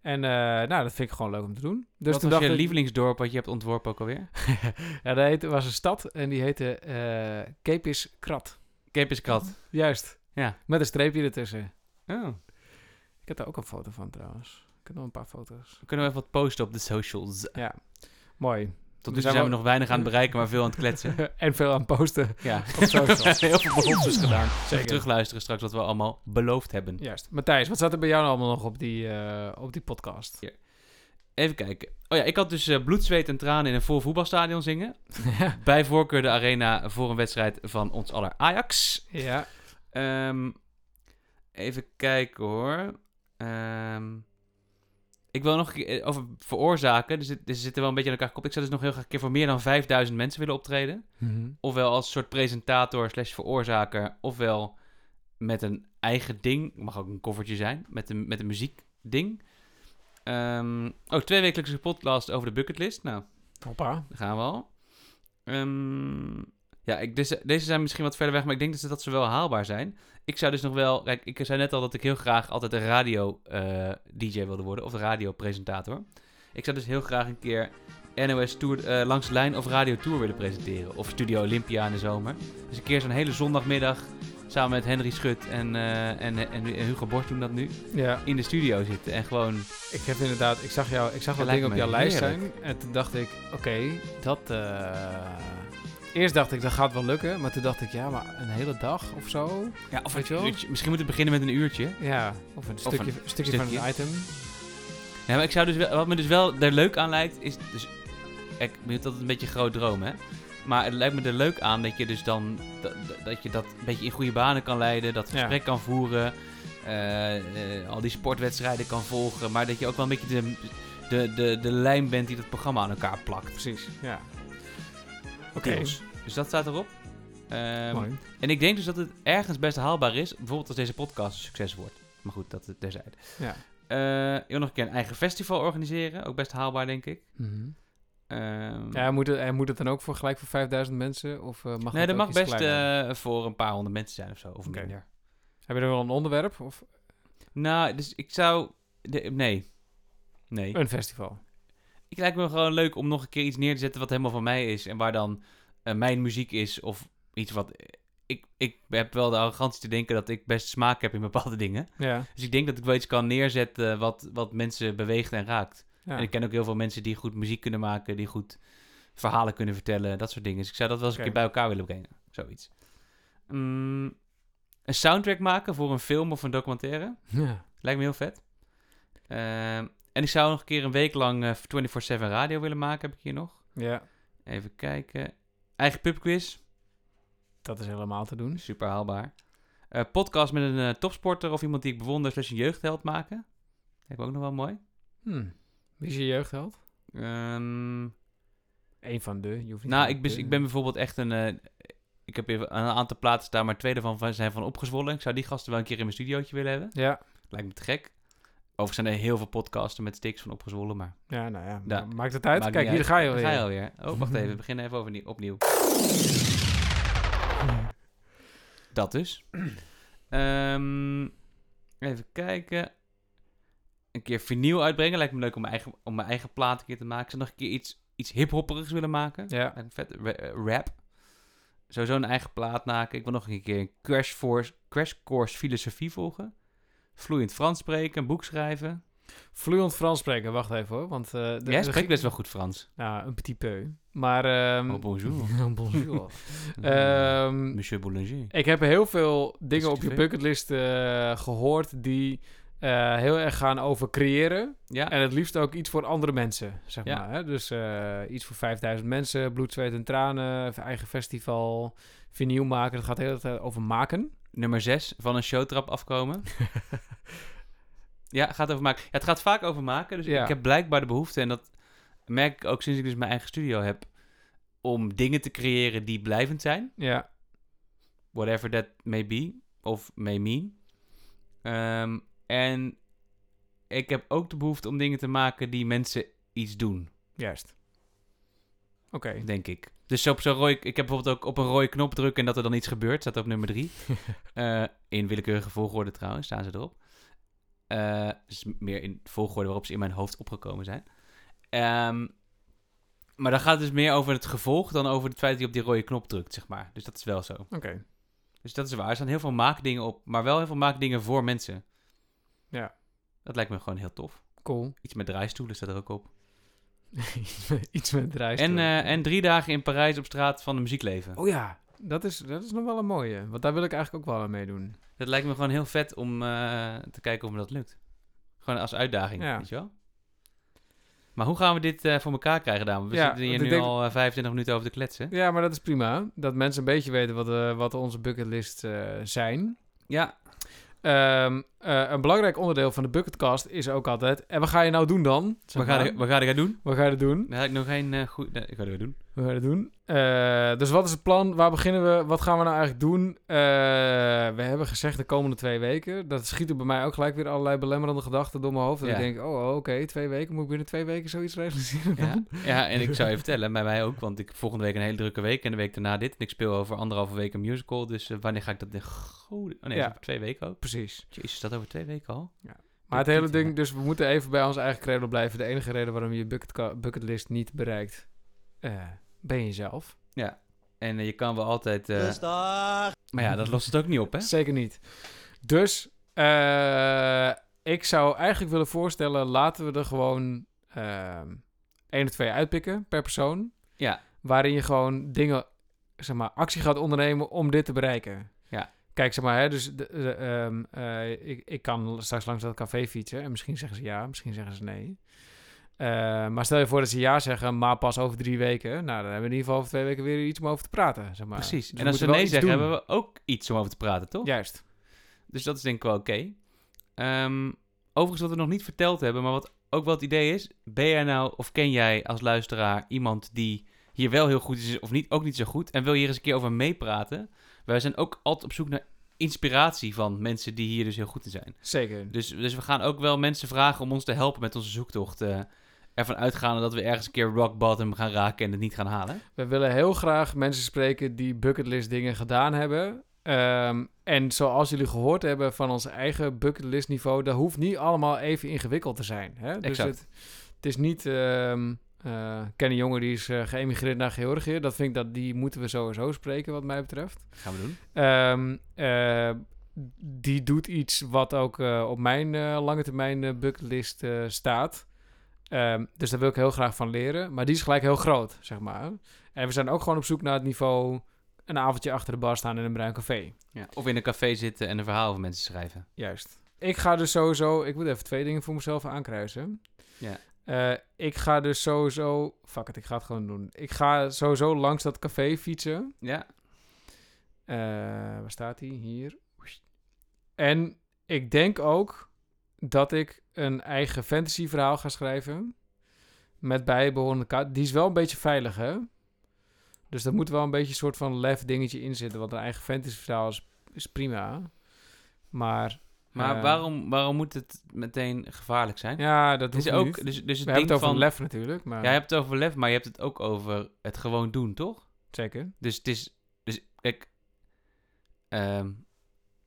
En eh, nou, dat vind ik gewoon leuk om te doen. Dus Wat toen was dacht je ik, lievelingsdorp wat je hebt ontworpen ook alweer? ja, dat heette, was een stad en die heette eh Kepis Krat. Kepiskat. Juist. Ja. Met een streepje ertussen. Oh. Ik heb daar ook een foto van trouwens. Ik heb nog een paar foto's. We kunnen we even wat posten op de socials. Ja, mooi. Tot nu zijn zijn we nog weinig aan het bereiken, maar veel aan het kletsen. en veel aan posten. Ja, heel veel beloftes gedaan. Even Zeker. terugluisteren straks wat we allemaal beloofd hebben. Juist. Matthijs, wat staat er bij jou nou allemaal nog op die, eh, op die podcast? Even kijken. Oh ja, ik had dus eh, bloed, zweet en tranen in een vol voetbalstadion zingen. Bij voorkeur de arena voor een wedstrijd van ons aller Ajax. ja. Ehm, even kijken hoor. Ehm, ik wil nog een keer eh, over veroorzaken. Dus ze zitten wel een beetje aan elkaar gekoppeld. Ik zou dus nog heel graag een keer voor meer dan 5000 mensen willen optreden. Mhm. Ofwel als soort presentator slash veroorzaker. Ofwel met een eigen ding. Mag ook een koffertje zijn. Met een, met een muziekding. Ehm oh, twee wekelijkse podcast over de bucketlist. Nou, Hoppa. daar gaan we al. Ehm, ja, ik, deze, deze zijn misschien wat verder weg, maar ik denk dat ze, dat ze wel haalbaar zijn. Ik zou dus nog wel... Kijk, ik zei net al dat ik heel graag altijd een radio-dj wilde worden. Of een radiopresentator. Ik zou dus heel graag een keer NOS Tour, eh, langs de lijn of Radio Tour willen presenteren. Of Studio Olympia in de zomer. Dus een keer zo'n hele zondagmiddag samen met Henry Schut en, eh, en, en, Hugo Borst doen dat nu. Ja, In de studio zitten en gewoon... ik heb inderdaad, ik zag jou, ik zag Ja, wat dingen op jouw lijst zijn. En toen dacht ik, oké, dat, eh, Eerst dacht ik, dat gaat wel lukken. Maar toen dacht ik, ja, maar een hele dag of zo? Ja, of een je wel? uurtje. Misschien moet het beginnen met een uurtje. Ja, of een stukje, een stukje, van een item. Ja, maar ik zou dus wel, wat me dus wel er leuk aan lijkt, is dus, ik dat het een beetje een groot droom, hè. Maar het lijkt me er leuk aan dat je dus dan, dat, dat je dat een beetje in goede banen kan leiden, dat gesprek kan voeren, eh, eh, al die sportwedstrijden kan volgen, maar dat je ook wel een beetje de, de, de, de lijm bent die dat programma aan elkaar plakt. Precies, ja. Oké. Dus dat staat erop. Ehm, mooi. en ik denk dus dat het ergens best haalbaar is, bijvoorbeeld als deze podcast een succes wordt. Maar goed, dat terzijde. Ja. Eh, ik wil nog een keer een eigen festival organiseren. Ook best haalbaar, denk ik. Mhm. Ehm, Ja, moet het, en moet het dan ook voor gelijk voor 5000 mensen? Of eh, mag nee, het dat mag best eh, voor een paar honderd mensen zijn of zo. Of Oké. minder. Heb je er wel een onderwerp? Of Nou, dus ik zou... de- nee. Nee. een festival? Ik lijkt me gewoon leuk om nog een keer iets neer te zetten wat helemaal van mij is. En waar dan eh, mijn muziek is. Of iets wat... Ik, ik heb wel de arrogantie te denken dat ik best smaak heb in bepaalde dingen. Ja. Dus ik denk dat ik wel iets kan neerzetten wat, wat mensen beweegt en raakt. ja. En ik ken ook heel veel mensen die goed muziek kunnen maken, die goed verhalen kunnen vertellen, dat soort dingen. Dus ik zou dat wel eens een keer bij elkaar willen brengen. Zoiets. Mm, een soundtrack maken voor een film of een documentaire. ja. Lijkt me heel vet. Ehm, en ik zou nog een keer een week lang eh, 24-7 radio willen maken, heb ik hier nog. Ja, Even kijken. Eigen pubquiz. dat is helemaal te doen. Super haalbaar. Eh, podcast met een eh, topsporter of iemand die ik bewonder, slash een jeugdheld maken. Lijkt me ook nog wel mooi. Hmm. Wie is je jeugdheld? Ehm, Eén van de. Je hoeft niet Nou, ik ben, ik ben bijvoorbeeld echt een... eh, ik heb even een aantal plaatsen staan, maar twee daarvan van- zijn van opgezwollen. Ik zou die gasten wel een keer in mijn studiootje willen hebben. Ja, Lijkt me te gek. Overigens zijn er heel veel podcasten met sticks van opgezwollen, maar... ja, nou ja. Ja. ma- Maakt het uit? maakt Kijk, hier uit. ga je alweer. Ga je alweer. Oh, wacht even. We beginnen even overnieuw, opnieuw. Dat dus. Ehm, even kijken. Een keer vinyl uitbrengen. Lijkt me leuk om mijn eigen, om mijn eigen plaat een keer te maken. Ik zou nog een keer iets, iets hiphopperigs willen maken. Ja. Vet. Eh, rap. Sowieso een eigen plaat maken. Ik wil nog een keer een crash, force, crash course filosofie volgen. Vloeiend Frans spreken, een boek schrijven. Vloeiend Frans spreken, wacht even hoor. Want, eh de, Jij spreekt best wel goed Frans. Nou, een petit peu. Maar... ehm, Oh, bonjour. bonjour. Ehm, Monsieur Boulanger. ik heb heel veel dingen op je bucketlist eh, gehoord die eh, heel erg gaan over creëren. Ja, En het liefst ook iets voor andere mensen, zeg Ja. maar. Hè? Dus iets voor 5000 mensen, bloed, zweet en tranen, eigen festival, vinyl maken. Dat gaat de hele tijd over maken. Nummer 6 van een showtrap afkomen. ja, gaat over maken. Ja, het gaat vaak over maken. Dus Ja. ik heb blijkbaar de behoefte, en dat merk ik ook sinds ik dus mijn eigen studio heb, om dingen te creëren die blijvend zijn. Ja, Whatever that may be. Of may mean. Ehm, en ik heb ook de behoefte om dingen te maken die mensen iets doen. juist. Oké. denk ik. Dus op zo'n rode, ik heb bijvoorbeeld ook op een rode knop drukken en dat er dan iets gebeurt. Staat op nummer drie. Eh, in willekeurige volgorde trouwens, staan ze erop. Eh, dus meer in volgorde waarop ze in mijn hoofd opgekomen zijn. Ehm, maar dan gaat het dus meer over het gevolg dan over het feit dat je op die rode knop drukt, zeg maar. Dus dat is wel zo. Oké. Dus dat is waar. Er staan heel veel maakdingen op, maar wel heel veel maakdingen voor mensen. Ja. Dat lijkt me gewoon heel tof. Cool. Iets met draaistoelen staat er ook op. Iets met. En, eh, en drie dagen in Parijs op straat van de muziekleven. Oh ja, dat is, dat is nog wel een mooie. Want daar wil ik eigenlijk ook wel aan meedoen. Dat lijkt me gewoon heel vet om eh, te kijken of me dat lukt. Gewoon als uitdaging, Ja. weet je wel? Maar hoe gaan we dit eh, voor elkaar krijgen, Daan? We Ja, zitten hier nu denk- al eh, 25 minuten over te kletsen. Ja, maar dat is prima. Dat mensen een beetje weten wat, eh, wat onze bucketlist zijn. Ja, Ehm, eh, een belangrijk onderdeel van de bucketcast is ook altijd... En wat ga je nou doen dan? Zeg wat ga, je, wat ga je doen? Wat ga je doen? Daar heb ik nog geen eh, goed... Nee, ik ga het doen. Wat ga je doen? Eh, dus wat is het plan? Waar beginnen we? Wat gaan we nou eigenlijk doen? Eh, we hebben gezegd de komende twee weken. Dat schieten bij mij ook gelijk weer allerlei belemmerende gedachten door mijn hoofd. Dat Ja. ik denk, oh, oh, oké, twee weken. Moet ik binnen twee weken zoiets realiseren? Ja. ja, en ik zou je vertellen, bij mij ook, want ik volgende week een hele drukke week en de week daarna dit. En ik speel over anderhalve week een musical, dus eh, wanneer ga ik dat... De goede... Oh nee, Ja. over twee weken ook. Precies. Jezus, is dat over twee weken al? Maar het hele ding, ja. dus we moeten even bij ons eigen credo blijven. De enige reden waarom je je bucket bucketlist niet bereikt, eh, ben jezelf. En eh, je kan wel altijd... eh, Dus daar. maar ja, dat lost het ook niet op, hè? Zeker niet. Dus eh, ik zou eigenlijk willen voorstellen, laten we er gewoon ehm één of twee uitpikken per persoon. Ja. Waarin je gewoon dingen, zeg maar, actie gaat ondernemen om dit te bereiken. Ja. Kijk, zeg maar, hè, dus de, de, ehm, eh, ik, ik kan straks langs dat café fietsen en misschien zeggen ze ja, misschien zeggen ze nee. Eh, maar stel je voor dat ze ja zeggen, maar pas over drie weken. Nou, dan hebben we in ieder geval over twee weken weer iets om over te praten. Zeg maar. Precies. Dus en als ze nee zeggen, doen. hebben we ook iets om over te praten, toch? Juist. Dus dat is denk ik wel oké. Ehm, overigens, wat we nog niet verteld hebben, maar wat ook wel het idee is. Ben jij nou, of ken jij als luisteraar iemand die hier wel heel goed is, of niet, ook niet zo goed, en wil je hier eens een keer over meepraten? Wij zijn ook altijd op zoek naar inspiratie van mensen die hier dus heel goed in zijn. Zeker. Dus, dus we gaan ook wel mensen vragen om ons te helpen met onze zoektocht. eh ervan uitgaande dat we ergens een keer rock bottom gaan raken en het niet gaan halen. We willen heel graag mensen spreken die bucketlist dingen gedaan hebben. Ehm, en zoals jullie gehoord hebben van ons eigen bucketlist niveau, dat hoeft niet allemaal even ingewikkeld te zijn. Hè? Dus Exact. het, het is niet. ehm eh, ik ken een jongen die is eh, geëmigreerd naar Georgië. Dat vind ik dat die moeten we sowieso spreken, wat mij betreft. Gaan we doen. Ehm, eh, die doet iets wat ook eh, op mijn eh, lange termijn eh, bucketlist eh, staat. Ehm, dus daar wil ik heel graag van leren. Maar die is gelijk heel groot, zeg maar. En we zijn ook gewoon op zoek naar het niveau... een avondje achter de bar staan in een bruin café. Ja. Of in een café zitten en een verhaal over mensen schrijven. Juist. Ik ga dus sowieso... Ik moet even twee dingen voor mezelf aankruisen. Ja. Eh, ik ga dus sowieso... Fuck it, ik ga het gewoon doen. Ik ga sowieso langs dat café fietsen. Ja, Eh, waar staat hij? Hier. En ik denk ook dat ik een eigen fantasy verhaal ga schrijven. Met bijbehorende kaart. Die is wel een beetje veilig, hè? Dus er moet wel een beetje een soort van lef dingetje in zitten. Want een eigen fantasy verhaal is, is prima. Maar maar Eh. waarom, waarom moet het meteen gevaarlijk zijn? ja, dat is niet. ook, dus, dus het We hebben ding het over van, lef natuurlijk. Maar Jij hebt het over lef, maar je hebt het ook over het gewoon doen, toch? zeker. Dus het is, dus kijk, ehm,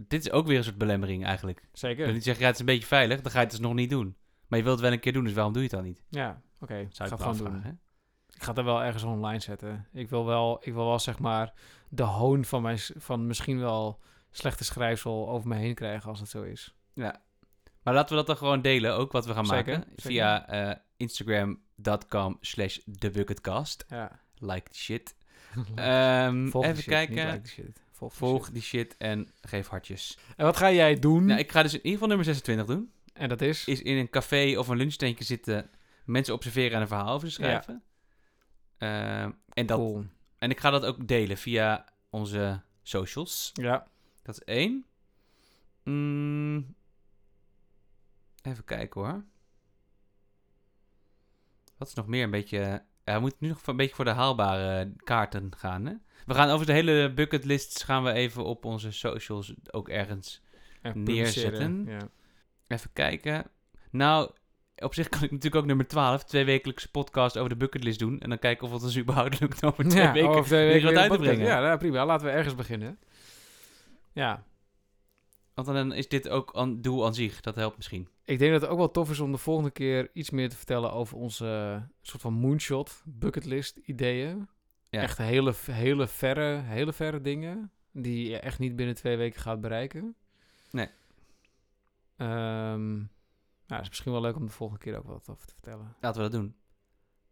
dit is ook weer een soort belemmering eigenlijk. Zeker. niet zeggen, ja, het is een beetje veilig, dan ga je het dus nog niet doen. Maar je wilt het wel een keer doen, dus waarom doe je het dan niet? Ja, oké. ik ga Zou het ik gewoon me doen. hè? Ik ga het er wel ergens online zetten. Ik wil wel, ik wil wel zeg maar de hoon van, mijn, van misschien wel slechte schrijfsel over me heen krijgen als het zo is. Ja. Maar laten we dat dan gewoon delen, ook wat we gaan Zeker, maken. zeker. Via eh, instagram.com slash thebucketcast. Ja. Like the shit. Die even shit, kijken. like shit. Volg, die Volg shit. die shit en geef hartjes. En wat ga jij doen? Nou, ik ga dus in ieder geval nummer 26 doen. En dat is? Is in een café of een lunchtentje zitten, mensen observeren en een verhaal over schrijven. Ehm, en, dat, Cool. en ik ga dat ook delen via onze socials. Ja. Dat is één. Mm, even kijken hoor. Wat is nog meer een beetje Ja, we moeten nu nog een beetje voor de haalbare kaarten gaan, hè? We gaan over de hele bucketlists gaan we even op onze socials ook ergens En Neerzetten. Ja. even kijken. Nou, op zich kan ik natuurlijk ook nummer 12, twee wekelijkse podcast over de bucketlist doen. En dan kijken of het ons überhaupt lukt over twee Ja, weken over twee weer weken wat uit te brengen. Ja, nou, prima. Laten we ergens beginnen. Ja, Want dan is dit ook een doel aan zich. Dat helpt misschien. ik denk dat het ook wel tof is om de volgende keer iets meer te vertellen over onze eh, soort van moonshot, bucketlist ideeën. Ja. Echt hele, hele, verre, hele verre dingen die je echt niet binnen twee weken gaat bereiken. Nee. Ehm, nou, is misschien wel leuk om de volgende keer ook wat over te vertellen. Laten we dat doen.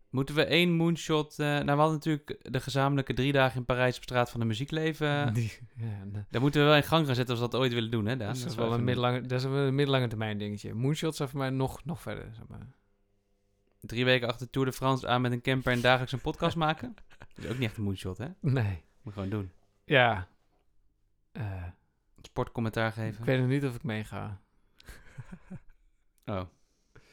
Moeten we één moonshot... eh, nou, we hadden natuurlijk de gezamenlijke drie dagen in Parijs op straat van de muziekleven. Die, ja. Daar moeten we wel in gang gaan zetten als we dat ooit willen doen, hè? Dus dat is wel een middellange, dat is een middellange termijn dingetje. Moonshots zijn voor mij nog, nog verder. Zeg maar. Drie weken achter de Tour de France aan met een camper en dagelijks een podcast maken. Dat is ook niet echt een moonshot, hè? Nee. Moet gewoon doen. Ja. Eh, Sportcommentaar geven. ik weet nog niet of ik meega. Oh,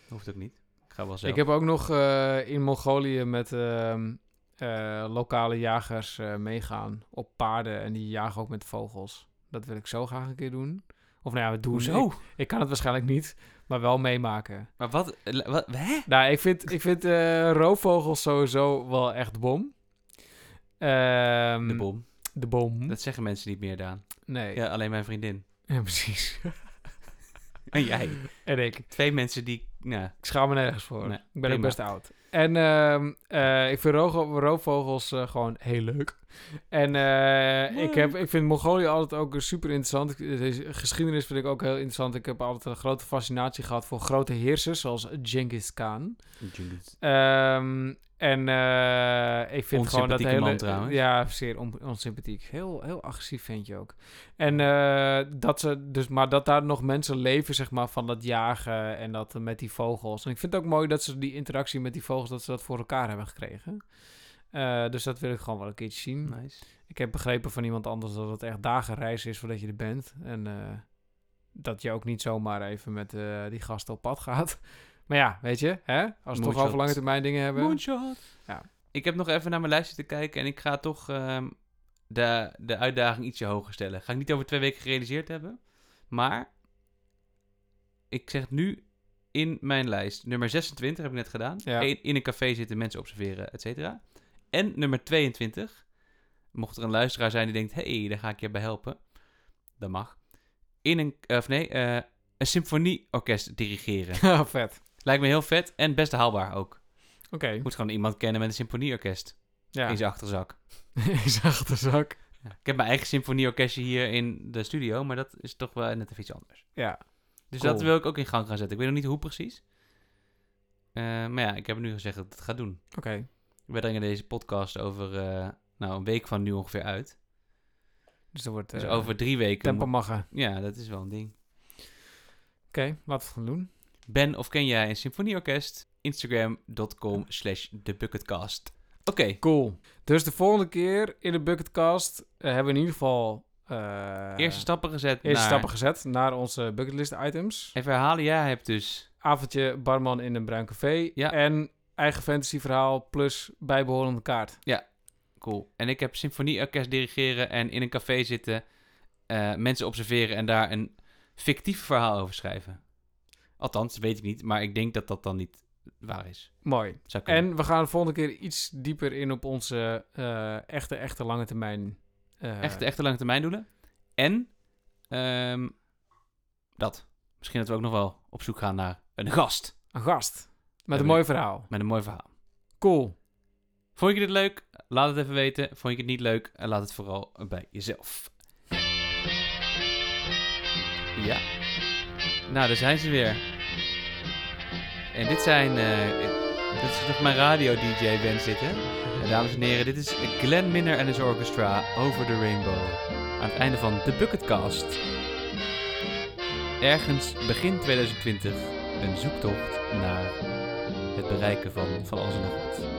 hoeft ook niet. Ik ga wel zelf. Ik heb ook nog eh, in Mongolië met ehm, eh, lokale jagers eh, meegaan op paarden. En die jagen ook met vogels. Dat wil ik zo graag een keer doen. Of nou ja, we doen Hoezo? Ik, ik kan het waarschijnlijk niet, maar wel meemaken. Maar wat, eh, wat... Hè? Nou, ik vind, ik vind eh, roofvogels sowieso wel echt bom. Ehm, De bom. De bom. Dat zeggen mensen niet meer, Daan. Nee. Ja, alleen mijn vriendin. Ja, precies. En jij. en ik. Twee mensen die... Nou, Ik schaam me nergens voor. Nee, ik ben ook best oud. En ehm, eh, ik vind roofvogels eh, gewoon heel leuk. En eh, ik, heb, ik vind Mongolië altijd ook super interessant. Deze geschiedenis vind ik ook heel interessant. Ik heb altijd een grote fascinatie gehad voor grote heersers, zoals Genghis Khan. Ehm, en ik vind gewoon dat hele... man trouwens. Ja, zeer on, onsympathiek. Heel, heel agressief ventje ook. En dat ze dus, maar dat daar nog mensen leven, zeg maar, van dat jagen en dat met die vogels. En ik vind het ook mooi dat ze die interactie met die vogels, dat ze dat voor elkaar hebben gekregen. Eh, dus dat wil ik gewoon wel een keertje zien. Nice. Ik heb begrepen van iemand anders dat het echt dagen reis is voordat je er bent. En eh, dat je ook niet zomaar even met eh, die gasten op pad gaat. Maar ja, weet je, hè? als we toch over lange termijn dingen hebben. Moonshot. Ja. Ik heb nog even naar mijn lijstje te kijken en ik ga toch ehm, de, de uitdaging ietsje hoger stellen. Ga ik niet over twee weken gerealiseerd hebben. Maar ik zeg nu in mijn lijst. Nummer 26 heb ik net gedaan. Ja. In, in een café zitten, mensen observeren, et cetera. En nummer 22. Mocht er een luisteraar zijn die denkt, hé, hey, daar ga ik je bij helpen. Dat mag. In een, of nee, eh, een symfonieorkest dirigeren. Ja, vet. Lijkt me heel vet en best haalbaar ook. Oké. Moet gewoon iemand kennen met een symfonieorkest Ja. in zijn achterzak. In zijn achterzak. Ja. Ik heb mijn eigen symfonieorkestje hier in de studio, maar dat is toch wel net even iets anders. Ja. Dus Cool. dat wil ik ook in gang gaan zetten. Ik weet nog niet hoe precies. Eh, maar ja, ik heb nu gezegd dat ik het ga doen. Oké. We brengen deze podcast over eh, nou, een week van nu ongeveer uit. Dus er wordt Dus eh, over drie weken... tempo maggen. Ja, dat is wel een ding. Oké, laten we het gaan doen. Ben of ken jij een symfonieorkest? Instagram.com slash thebucketcast. Oké, Cool. Dus de volgende keer in de bucketcast hebben we in ieder geval... eh, eerste stappen gezet eerste naar... stappen gezet naar onze bucketlist items. Even herhalen, jij hebt dus... Avondje barman in een bruin café. Ja. En eigen fantasyverhaal plus bijbehorende kaart. Cool. En ik heb symfonieorkest dirigeren en in een café zitten, eh, mensen observeren en daar een fictief verhaal over schrijven. Althans, weet ik niet, maar ik denk dat dat dan niet waar is. Mooi. En we gaan de volgende keer iets dieper in op onze eh, echte, echte lange termijn. Eh, echte, echte lange termijn doelen. En ehm, dat. Misschien dat we ook nog wel op zoek gaan naar een gast Een gast. Met een mooi verhaal. met een mooi verhaal. Cool. Vond je dit leuk? Laat het even weten. Vond je het niet leuk? Laat het vooral bij jezelf. Ja. Nou, daar zijn ze weer. En dit zijn... eh, dit is nog mijn radio-dj ben zitten. Dames en heren, dit is Glenn Minner en his orchestra Over the Rainbow. Aan het einde van The Bucketcast. Ergens begin 2020 een zoektocht naar het bereiken van van alles en.